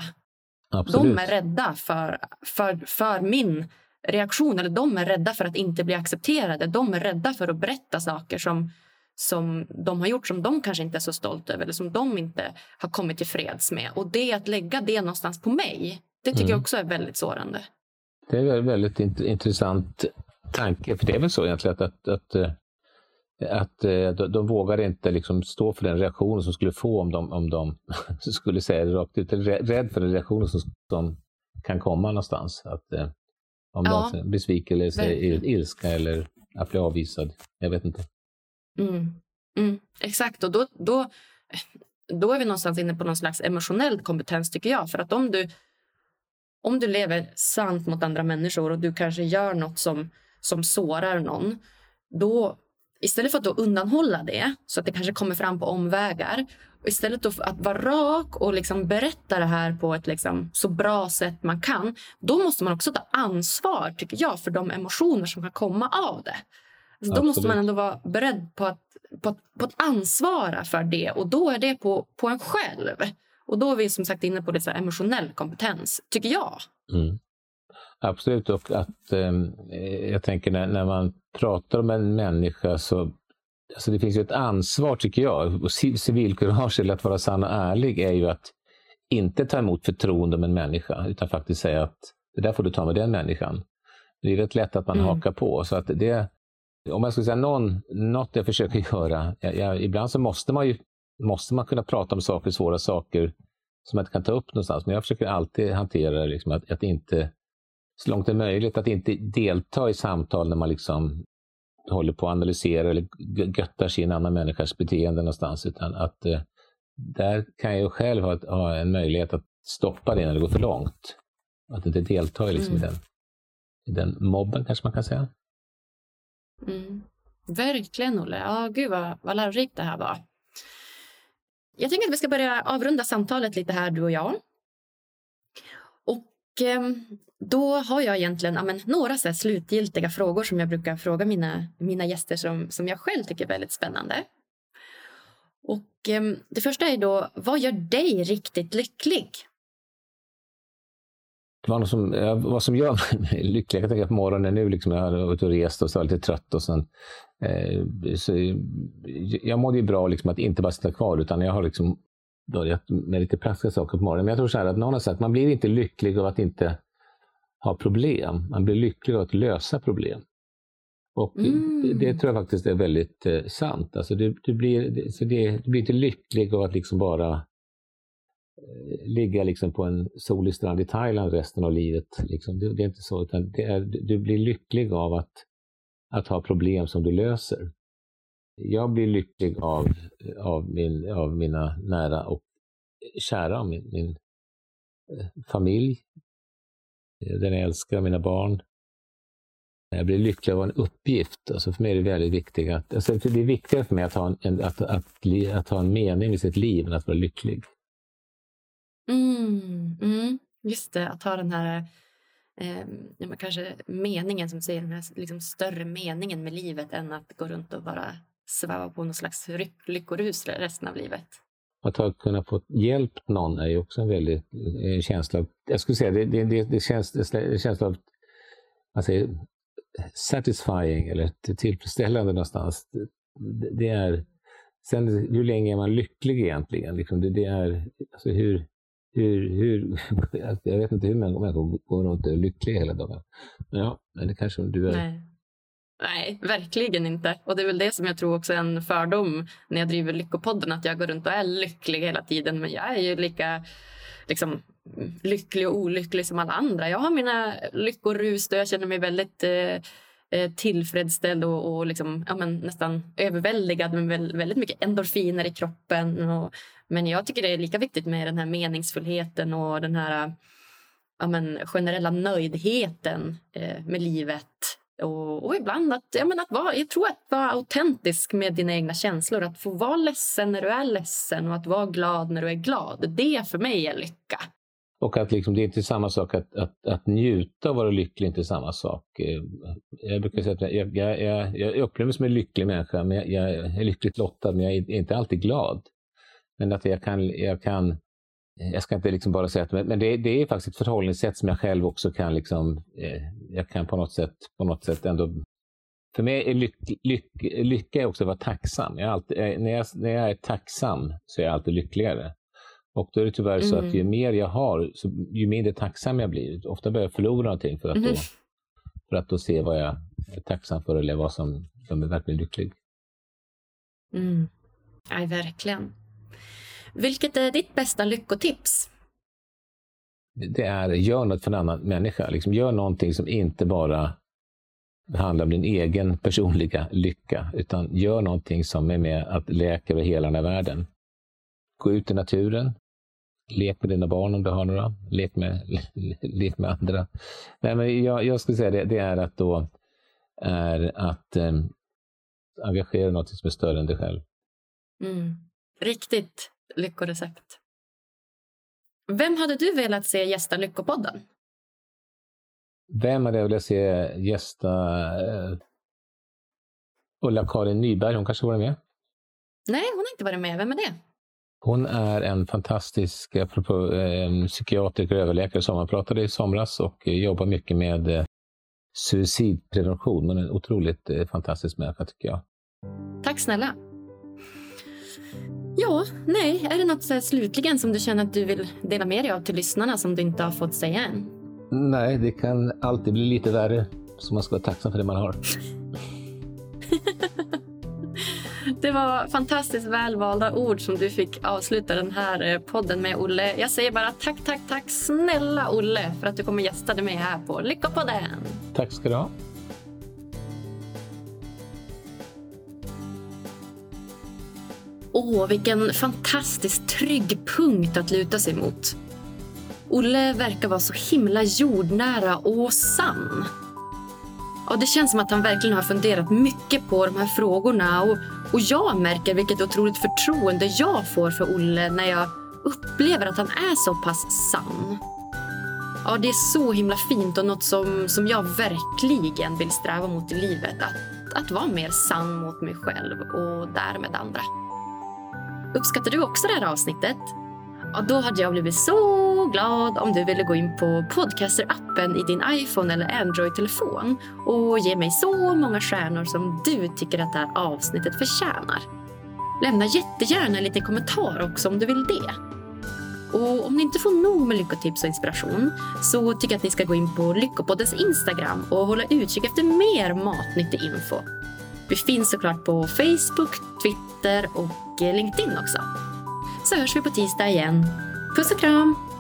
Absolut. De är rädda för, för, för min reaktion. Eller de är rädda för att inte bli accepterade. De är rädda för att berätta saker som, som de har gjort som de kanske inte är så stolta över eller som de inte har kommit till freds med. Och det att lägga det någonstans på mig, det tycker mm. jag också är väldigt sårande. Det är en väldigt int intressant tanke, för det är väl så egentligen att, att, att, eh, att eh, de, de vågar inte liksom stå för den reaktion som skulle få om de, om de skulle säga det rakt ut. Rädd för den reaktionen som, som kan komma någonstans. Att, eh, om ja. är besvikelse, il, ilska eller att bli avvisad. Jag vet inte. Mm. Mm. Exakt, och då, då, då är vi någonstans inne på någon slags emotionell kompetens tycker jag. För att om du, om du lever sant mot andra människor och du kanske gör något som, som sårar någon, då istället för att då undanhålla det så att det kanske kommer fram på omvägar istället för att vara rak och liksom berätta det här på ett liksom så bra sätt man kan då måste man också ta ansvar tycker jag för de emotioner som kan komma av det. Alltså, då måste man ändå vara beredd på att, på, att, på att ansvara för det och då är det på, på en själv. Och då är vi som sagt inne på det så emotionell kompetens, tycker jag. Mm. Absolut. Och att eh, jag tänker när, när man pratar om en människa så alltså det finns ju ett ansvar tycker jag. Och civilkurage eller att vara sann och ärlig är ju att inte ta emot förtroende om en människa utan faktiskt säga att det där får du ta med den människan. Det är rätt lätt att man mm. hakar på. Så att det, om jag skulle säga någon, något jag försöker göra, jag, jag, ibland så måste man ju måste man kunna prata om saker, svåra saker som man inte kan ta upp någonstans. Men jag försöker alltid hantera liksom att, att inte, så långt det är möjligt, att inte delta i samtal när man liksom håller på att analysera eller göttar sig i en annan människas beteende någonstans. Utan att eh, där kan jag själv ha, ha, en möjlighet att stoppa det när det går för långt. Att inte delta liksom mm. i, den, i den mobben kanske man kan säga. Mm. Verkligen Olle. Ja, gud vad, vad lärorikt det här var. Jag tänker att vi ska börja avrunda samtalet lite här, du och jag. Och eh, då har jag egentligen amen, några så slutgiltiga frågor som jag brukar fråga mina, mina gäster som, som jag själv tycker är väldigt spännande. Och eh, Det första är då, vad gör dig riktigt lycklig? vad som, vad som gör mig lycklig. Jag tänker på morgonen nu, liksom, jag har varit och rest och så var lite trött. Och sen, eh, så, eh, jag mådde ju bra liksom, att inte bara sitta kvar, utan jag har liksom börjat med lite praktiska saker på morgonen. Men jag tror så här att någon har sagt att man blir inte lycklig av att inte ha problem. Man blir lycklig av att lösa problem. Och mm. det, det, tror jag faktiskt är väldigt eh, sant. Alltså du, du, blir, så det, du blir inte lycklig av att liksom bara ligga liksom på en solig strand i Thailand resten av livet. Liksom. Det, det, är inte så, utan det är, du blir lycklig av att, att ha problem som du löser. Jag blir lycklig av, av, min, av mina nära och kära, min, min eh, familj, Eh, den jag älskar, mina barn. Eh, jag blir lycklig av en uppgift. Alltså för mig är det väldigt viktigt att, alltså det är viktigare för mig att ha en, att, att, att, att ha en mening med sitt liv än att vara lycklig. Mm, mm, just det, att ha den här eh, kanske meningen som säger den här liksom, större meningen med livet än att gå runt och bara sväva på någon slags lyckorus resten av livet. Att ha kunnat få hjälp någon är ju också en väldigt en känsla av, jag skulle säga det, det, det, det känns, en känsla av alltså, satisfying eller tillfredsställande någonstans. Det, det, är, sen hur länge är man lycklig egentligen? Liksom det, det är, alltså hur, hur, hur, jag vet inte hur många människor går runt och är lyckliga hela dagen. Ja, men det kanske du är. Nej. Nej, verkligen inte. Och det är väl det som jag tror också är en fördom när jag driver Lyckopodden, att jag går runt och är lycklig hela tiden. Men jag är ju lika liksom, lycklig och olycklig som alla andra. Jag har mina lyckorus och jag känner mig väldigt eh, eh, tillfredsställd och, och liksom, ja, men nästan överväldigad med väldigt mycket endorfiner i kroppen. Och, men jag tycker det är lika viktigt med den här meningsfullheten och den här ja, men, generella nöjdheten eh, med livet. Och, och, ibland att, ja, men att vara, jag tror att vara autentisk med dina egna känslor. Att få vara ledsen när du är ledsen och att vara glad när du är glad. Det för mig är lycka. Och att liksom, det är inte samma sak att, att, att njuta och vara lycklig, inte samma sak. Eh, jag brukar säga att jag, jag, jag, jag upplever mig som en lycklig människa, men jag, jag är lyckligt lottad, men jag är inte alltid glad. Men att jag kan, jag kan jag ska inte liksom bara säga att men det, det är faktiskt ett förhållningssätt som jag själv också kan liksom, eh, jag kan på något sätt, på något sätt ändå för mig är lyck, lyck, lycka är också att vara tacksam. Jag alltid, eh, när, jag, när jag är tacksam så är jag alltid lyckligare. Och då är det tyvärr mm. så att ju mm. mer jag har, så ju mindre tacksam jag blir. Ofta börjar jag förlora någonting för att, mm. då, för att då se vad jag är tacksam för eller vad som gör mig verkligen lycklig. Mm. Ja, verkligen. Vilket är ditt bästa lyckotips? Det är, gör något för en annan människa. Liksom, gör någonting som inte bara handlar om din egen personliga lycka, utan gör någonting som är med att läka över hela den här världen. Gå ut i naturen, lek med dina barn om du har några, lek med, lek med andra. Nej, men jag, jag skulle säga det, det är att då är att eh, engagera något som är större än dig själv. Mm. Riktigt lyckorecept. Vem hade du velat se gästa Lyckopodden? Vem hade jag velat se gästa uh, Ulla-Karin Nyberg? Hon kanske var med? Nej, hon har inte varit med. Vem är det? Hon är en fantastisk apropå, eh, psykiatriker och överläkare som man pratade i somras och jobbar mycket med eh, suicidprevention. Hon är en otroligt eh, fantastisk människa tycker jag. Tack snälla. Ja, nej, är det något så slutligen som du känner att du vill dela med dig av till lyssnarna som du inte har fått säga än? Nej, det kan alltid bli lite värre, så man ska vara tacksam för det man har. Det var fantastiskt välvalda ord som du fick avsluta den här eh, podden med, Olle. Jag säger bara tack, tack, tack snälla Olle för att du kom och gästade mig här på Lyckopodden. Tack ska du ha. Åh, vilken fantastiskt trygg punkt att luta sig mot. Olle verkar vara så himla jordnära och sann. Ja, det känns som att han verkligen har funderat mycket på de här frågorna och, och jag märker vilket otroligt förtroende jag får för Olle när jag upplever att han är så pass sann. Ja, det är så himla fint och något som, som jag verkligen vill sträva mot i livet. Att, att vara mer sann mot mig själv och därmed andra. Uppskattar du också det här avsnittet? Ja, då hade jag blivit så glad om du ville gå in på Podcaster-appen i din iPhone eller Android-telefon och ge mig så många stjärnor som du tycker att det här avsnittet förtjänar. Lämna jättegärna en liten kommentar också om du vill det. Och om ni inte får nog med lyckotips och inspiration så tycker jag att ni ska gå in på Lyckopoddens Instagram och hålla utkik efter mer matnyttig info. Vi finns såklart på Facebook, Twitter och eh, LinkedIn också. Så hörs vi på tisdag igen. Puss och kram!